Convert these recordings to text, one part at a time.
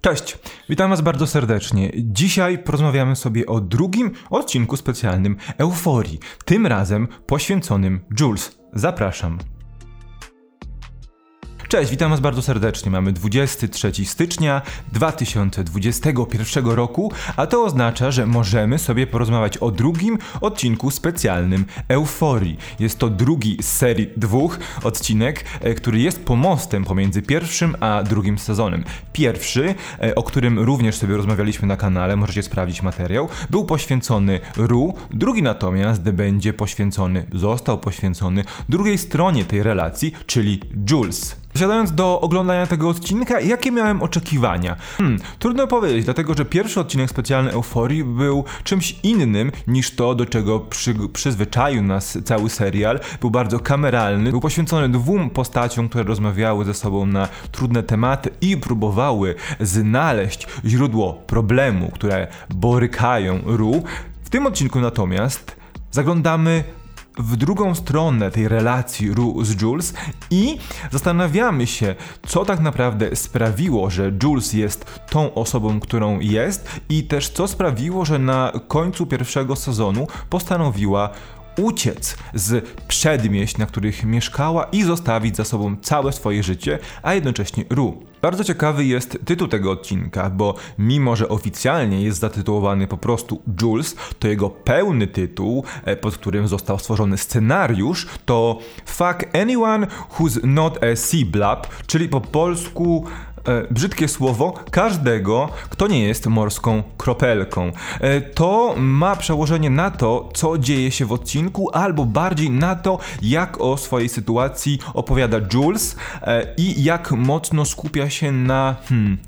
Cześć, witam Was bardzo serdecznie. Dzisiaj porozmawiamy sobie o drugim odcinku specjalnym Euforii, tym razem poświęconym Jules. Zapraszam. Cześć, witam Was bardzo serdecznie. Mamy 23 stycznia 2021 roku, a to oznacza, że możemy sobie porozmawiać o drugim odcinku specjalnym Euforii. Jest to drugi z serii dwóch odcinek, e, który jest pomostem pomiędzy pierwszym a drugim sezonem. Pierwszy, e, o którym również sobie rozmawialiśmy na kanale, możecie sprawdzić materiał, był poświęcony Ru, drugi natomiast będzie poświęcony, został poświęcony drugiej stronie tej relacji, czyli Jules. Siadając do oglądania tego odcinka, jakie miałem oczekiwania? Hmm, trudno powiedzieć, dlatego że pierwszy odcinek specjalny Euforii był czymś innym niż to, do czego przy, przyzwyczaił nas cały serial. Był bardzo kameralny, był poświęcony dwóm postaciom, które rozmawiały ze sobą na trudne tematy i próbowały znaleźć źródło problemu, które borykają Ru. W tym odcinku natomiast zaglądamy w drugą stronę tej relacji Ru z Jules i zastanawiamy się, co tak naprawdę sprawiło, że Jules jest tą osobą, którą jest i też co sprawiło, że na końcu pierwszego sezonu postanowiła uciec z przedmieść, na których mieszkała i zostawić za sobą całe swoje życie, a jednocześnie Ru. Bardzo ciekawy jest tytuł tego odcinka, bo mimo, że oficjalnie jest zatytułowany po prostu Jules, to jego pełny tytuł, e, pod którym został stworzony scenariusz, to Fuck Anyone Who's Not a Sea Blab, czyli po polsku e, brzydkie słowo każdego, kto nie jest morską kropelką. E, to ma przełożenie na to, co dzieje się w odcinku, albo bardziej na to, jak o swojej sytuacji opowiada Jules e, i jak mocno skupia się na. Hmm,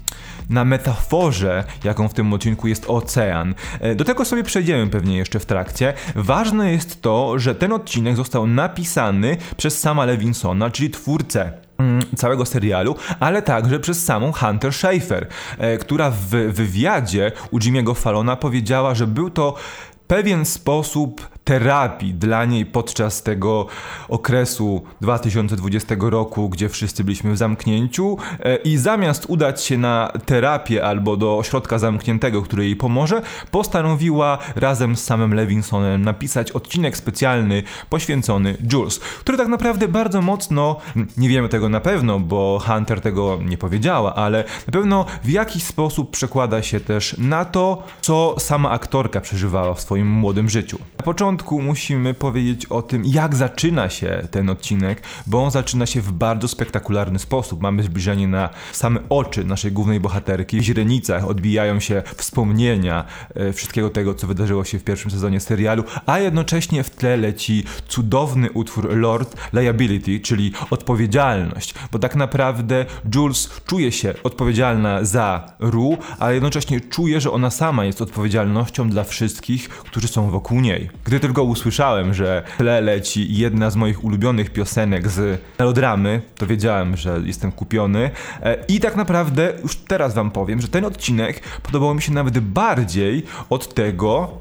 na metaforze, jaką w tym odcinku jest ocean. Do tego sobie przejdziemy pewnie jeszcze w trakcie. Ważne jest to, że ten odcinek został napisany przez sama Levinsona, czyli twórcę całego serialu, ale także przez samą Hunter Schafer, e, która w wywiadzie u Jimmy'ego Fallona powiedziała, że był to pewien sposób terapii dla niej podczas tego okresu 2020 roku, gdzie wszyscy byliśmy w zamknięciu e, i zamiast udać się na terapię albo do ośrodka zamkniętego, który jej pomoże, postanowiła razem z samym Levinsonem napisać odcinek specjalny poświęcony Jules, który tak naprawdę bardzo mocno, nie wiemy tego na pewno, bo Hunter tego nie powiedziała, ale na pewno w jakiś sposób przekłada się też na to, co sama aktorka przeżywała w swoim młodym życiu. Na początku początku musimy powiedzieć o tym, jak zaczyna się ten odcinek, bo on zaczyna się w bardzo spektakularny sposób. Mamy zbliżenie na same oczy naszej głównej bohaterki. W źrenicach odbijają się wspomnienia e, wszystkiego tego, co wydarzyło się w pierwszym sezonie serialu, a jednocześnie w tle leci cudowny utwór Lord Liability, czyli odpowiedzialność, bo tak naprawdę Jules czuje się odpowiedzialna za Ru, ale jednocześnie czuje, że ona sama jest odpowiedzialnością dla wszystkich, którzy są wokół niej. Gdy tylko usłyszałem, że tle leci jedna z moich ulubionych piosenek z melodramy, to wiedziałem, że jestem kupiony. E, I tak naprawdę już teraz wam powiem, że ten odcinek podobał mi się nawet bardziej od tego,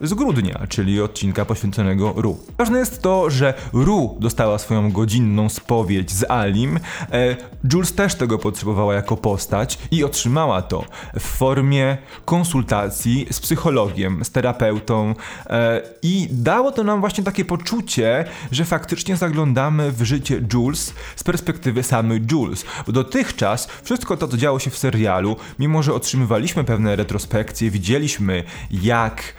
z grudnia, czyli odcinka poświęconego Ru. Ważne jest to, że Ru dostała swoją godzinną spowiedź z Alim. E, Jules też tego potrzebowała jako postać i otrzymała to w formie konsultacji z psychologiem, z terapeutą e, i dało to nam właśnie takie poczucie, że faktycznie zaglądamy w życie Jules z perspektywy samej Jules. Bo dotychczas wszystko to, co działo się w serialu, mimo że otrzymywaliśmy pewne retrospekcje, widzieliśmy jak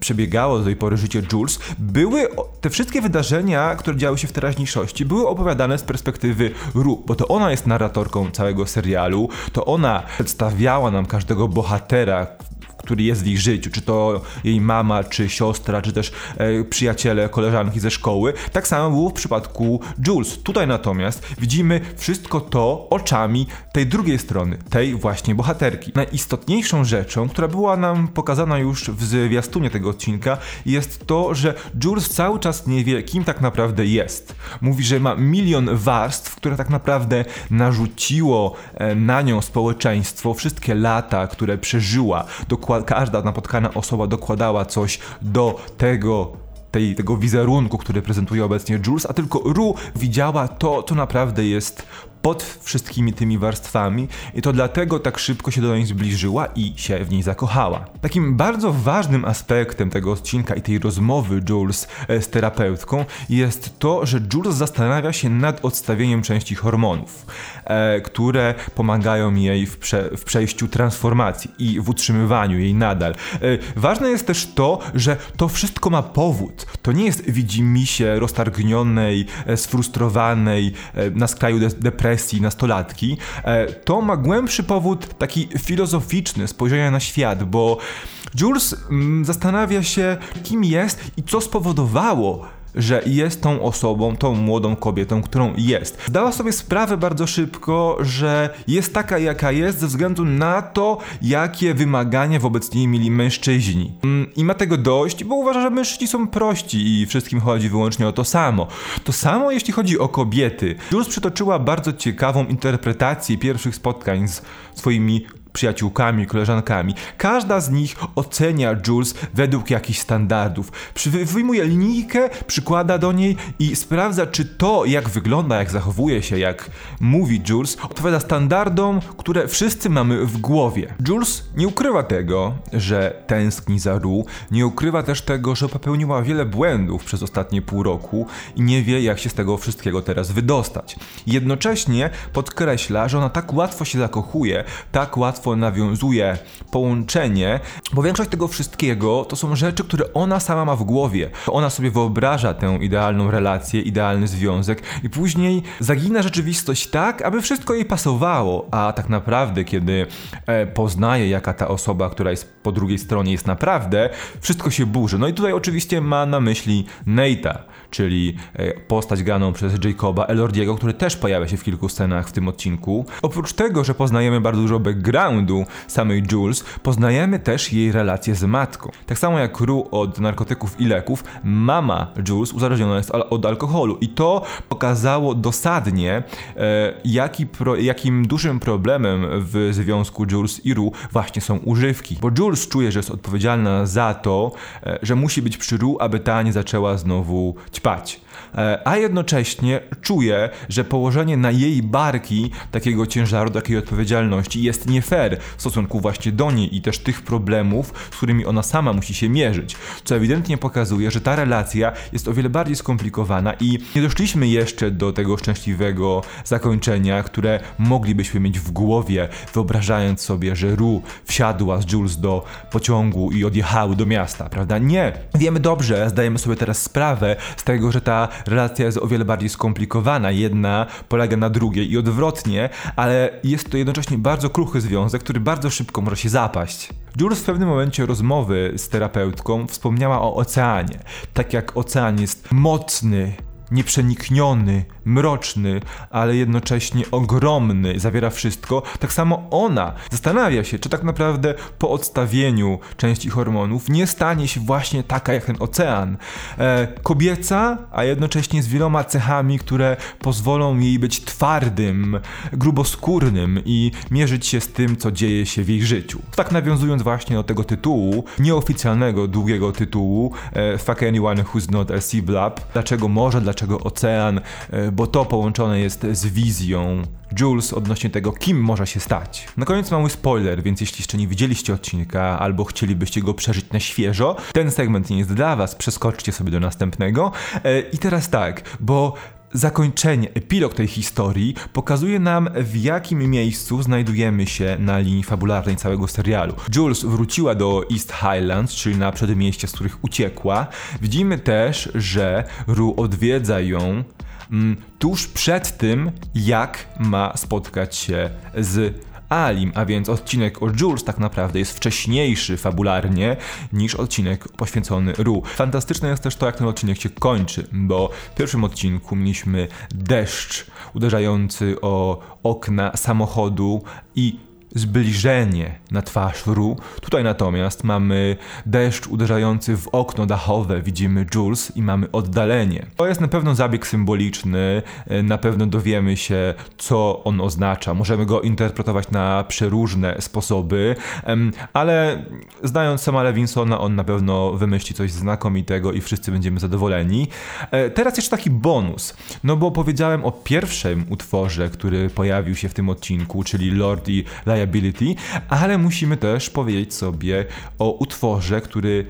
przebiegało do tej pory życie Jules, były te wszystkie wydarzenia, które działy się w teraźniejszości, były opowiadane z perspektywy Ru, bo to ona jest narratorką całego serialu, to ona przedstawiała nam każdego bohatera, który jest w ich życiu, czy to jej mama, czy siostra, czy też e, przyjaciele, koleżanki ze szkoły. Tak samo było w przypadku Jules. Tutaj natomiast widzimy wszystko to oczami tej drugiej strony, tej właśnie bohaterki. Najistotniejszą rzeczą, która była nam pokazana już w zwiastunie tego odcinka, jest to, że Jules cały czas nie wie, kim tak naprawdę jest. Mówi, że ma milion warstw, które tak naprawdę narzuciło e, na nią społeczeństwo, wszystkie lata, które przeżyła, dokładnie każda napotkana osoba dokładała coś do tego tej, tego wizerunku, który prezentuje obecnie Jules, a tylko Ru widziała to, co naprawdę jest pod wszystkimi tymi warstwami i to dlatego tak szybko się do niej zbliżyła i się w niej zakochała. Takim bardzo ważnym aspektem tego odcinka i tej rozmowy Jules e, z terapeutką jest to, że Jules zastanawia się nad odstawieniem części hormonów, e, które pomagają jej w, prze, w przejściu transformacji i w utrzymywaniu jej nadal. E, ważne jest też to, że to wszystko ma powód. To nie jest widzimisię roztargnionej, e, sfrustrowanej, e, na skraju de depresji nastolatki. E, to ma głębszy powód taki filozoficzny spojrzenia na świat, bo Jules mm, zastanawia się, kim jest i co spowodowało, że jest tą osobą, tą młodą kobietą, którą jest. Zdała sobie sprawę bardzo szybko, że jest taka, jaka jest, ze względu na to, jakie wymagania wobec niej mieli mężczyźni. Mm, I ma tego dość, bo uważa, że mężczyźni są prości i wszystkim chodzi wyłącznie o to samo. To samo jeśli chodzi o kobiety. Jules przytoczyła bardzo ciekawą interpretację pierwszych spotkań z swoimi przyjaciółkami, koleżankami. Każda z nich ocenia Jules według jakichś standardów. Wyjmuje linijkę, przykłada do niej i sprawdza, czy to, jak wygląda, jak zachowuje się, jak mówi Jules, odpowiada standardom, które wszyscy mamy w głowie. Jules nie ukrywa tego, że tęskni za Ru, nie ukrywa też tego, że popełniła wiele błędów przez ostatnie pół roku i nie wie, jak się z tego wszystkiego teraz wydostać. Jednocześnie podkreśla, że ona tak łatwo się zakochuje, tak łatwo łatwo nawiązuje połączenie, bo większość tego wszystkiego to są rzeczy, które ona sama ma w głowie. Ona sobie wyobraża tę idealną relację, idealny związek i później zagina rzeczywistość tak, aby wszystko jej pasowało, a tak naprawdę, kiedy e, poznaje, jaka ta osoba, która jest po drugiej stronie jest naprawdę, wszystko się burzy. No i tutaj oczywiście ma na myśli Nate'a, czyli e, postać graną przez Jacoba Elordiego, który też pojawia się w kilku scenach w tym odcinku. Oprócz tego, że poznajemy bardzo dużo backgroundu samej Jules, poznajemy też jej relację z matką. Tak samo jak Ru od narkotyków i leków, mama Jules uzależniona jest od alkoholu i to pokazało dosadnie, e, jaki pro, jakim dużym problemem w związku Jules i Ru właśnie są używki. Bo Jules czuje, że jest odpowiedzialna za to, e, że musi być przy Ru, aby ta nie zaczęła znowu ćpać. E, a jednocześnie czuje, że położenie na jej barki takiego ciężaru, takiej odpowiedzialności jest nie fair w stosunku właśnie do niej i też tych problemów, z którymi ona sama musi się mierzyć, co ewidentnie pokazuje, że ta relacja jest o wiele bardziej skomplikowana i nie doszliśmy jeszcze do tego szczęśliwego zakończenia, które moglibyśmy mieć w głowie, wyobrażając sobie, że Ru wsiadła z Jules do pociągu i odjechały do miasta, prawda? Nie. Wiemy dobrze, zdajemy sobie teraz sprawę z tego, że ta relacja jest o wiele bardziej skomplikowana. Jedna polega na drugiej i odwrotnie, ale jest to jednocześnie bardzo kruchy związek, który bardzo szybko może się zapaść. Jules w pewnym momencie rozmowy z terapeutką wspomniała o oceanie. Tak jak ocean jest mocny, nieprzenikniony, mroczny, ale jednocześnie ogromny, zawiera wszystko, tak samo ona zastanawia się, czy tak naprawdę po odstawieniu części hormonów nie stanie się właśnie taka jak ten ocean. E, kobieca, a jednocześnie z wieloma cechami, które pozwolą jej być twardym, gruboskórnym i mierzyć się z tym, co dzieje się w jej życiu. Tak nawiązując właśnie do tego tytułu, nieoficjalnego, długiego tytułu, e, Fuck Anyone Who's Not a Sea Blab, dlaczego morze, dlaczego ocean, e, bo to połączone jest z wizją Jules odnośnie tego, kim może się stać. Na koniec mały spoiler, więc jeśli jeszcze nie widzieliście odcinka albo chcielibyście go przeżyć na świeżo, ten segment nie jest dla was, przeskoczcie sobie do następnego. E, I teraz tak, bo Zakończenie, epilog tej historii pokazuje nam, w jakim miejscu znajdujemy się na linii fabularnej całego serialu. Jules wróciła do East Highlands, czyli na przedmieście, z których uciekła. Widzimy też, że Ru odwiedza ją tuż przed tym, jak ma spotkać się z Alim, a więc odcinek o Jules tak naprawdę jest wcześniejszy fabularnie niż odcinek poświęcony Ru. Fantastyczne jest też to, jak ten odcinek się kończy, bo w pierwszym odcinku mieliśmy deszcz uderzający o okna samochodu i zbliżenie na twarz Ru. Tutaj natomiast mamy deszcz uderzający w okno dachowe, widzimy Jules i mamy oddalenie. To jest na pewno zabieg symboliczny, e, na pewno dowiemy się, co on oznacza. Możemy go interpretować na przeróżne sposoby, ale znając sama Lewinsona, on na pewno wymyśli coś znakomitego i wszyscy będziemy zadowoleni. E, teraz jeszcze taki bonus, no bo powiedziałem o pierwszym utworze, który pojawił się w tym odcinku, czyli Lord i Liability, ale musimy też powiedzieć sobie o utworze, który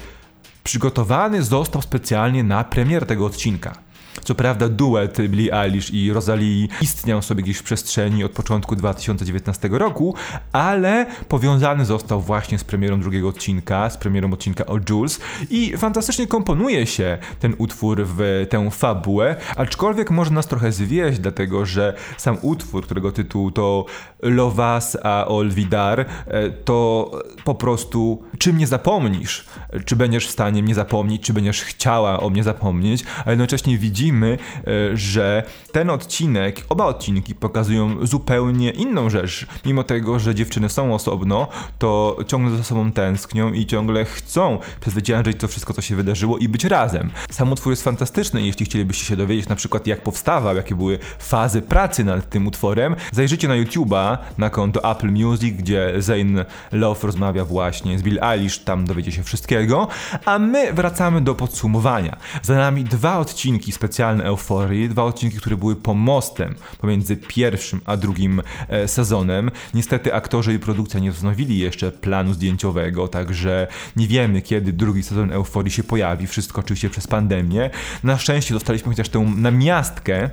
przygotowany został specjalnie na premier tego odcinka. Co prawda duet Billie Eilish i Rosalie istniał sobie gdzieś w przestrzeni od początku 2019 roku, ale powiązany został właśnie z premierą drugiego odcinka, z premierą odcinka o Jules i fantastycznie komponuje się ten utwór w tę fabułę, aczkolwiek może nas trochę zwieść, dlatego że sam utwór, którego tytuł to Lovas a Olvidar, e, to po prostu czym nie zapomnisz, czy będziesz w stanie mnie zapomnieć, czy będziesz chciała o mnie zapomnieć, a jednocześnie widzimy widzimy, e, że ten odcinek, oba odcinki pokazują zupełnie inną rzecz. Mimo tego, że dziewczyny są osobno, to ciągle ze sobą tęsknią i ciągle chcą przezwyciężyć to wszystko, co się wydarzyło i być razem. Sam utwór jest fantastyczny, jeśli chcielibyście się dowiedzieć na przykład jak powstawał, jakie były fazy pracy nad tym utworem, zajrzyjcie na YouTube'a, na konto Apple Music, gdzie Zayn Love rozmawia właśnie z Bill Eilish, tam dowiecie się wszystkiego, a my wracamy do podsumowania. Za nami dwa odcinki specjalne specjalne euforii, dwa odcinki, które były pomostem pomiędzy pierwszym a drugim e, sezonem. Niestety aktorzy i produkcja nie wznowili jeszcze planu zdjęciowego, także nie wiemy kiedy drugi sezon euforii się pojawi. Wszystko oczywiście przez pandemię. Na szczęście dostaliśmy chociaż tę namiastkę e,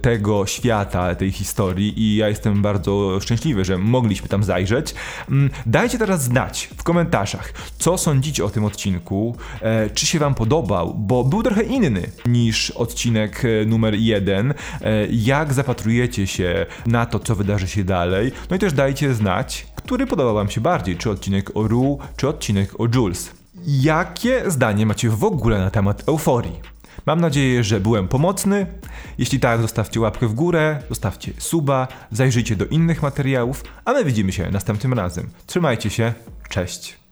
tego świata, tej historii i ja jestem bardzo szczęśliwy, że mogliśmy tam zajrzeć. Mm, dajcie teraz znać w komentarzach, co sądzicie o tym odcinku, e, czy się wam podobał, bo był trochę inny niż niż odcinek e, numer jeden. E, jak zapatrujecie się na to, co wydarzy się dalej? No i też dajcie znać, który podobał Wam się bardziej, czy odcinek o Ru, czy odcinek o Jules. Jakie zdanie macie w ogóle na temat euforii? Mam nadzieję, że byłem pomocny. Jeśli tak, zostawcie łapkę w górę, zostawcie suba, zajrzyjcie do innych materiałów, a my widzimy się następnym razem. Trzymajcie się, cześć.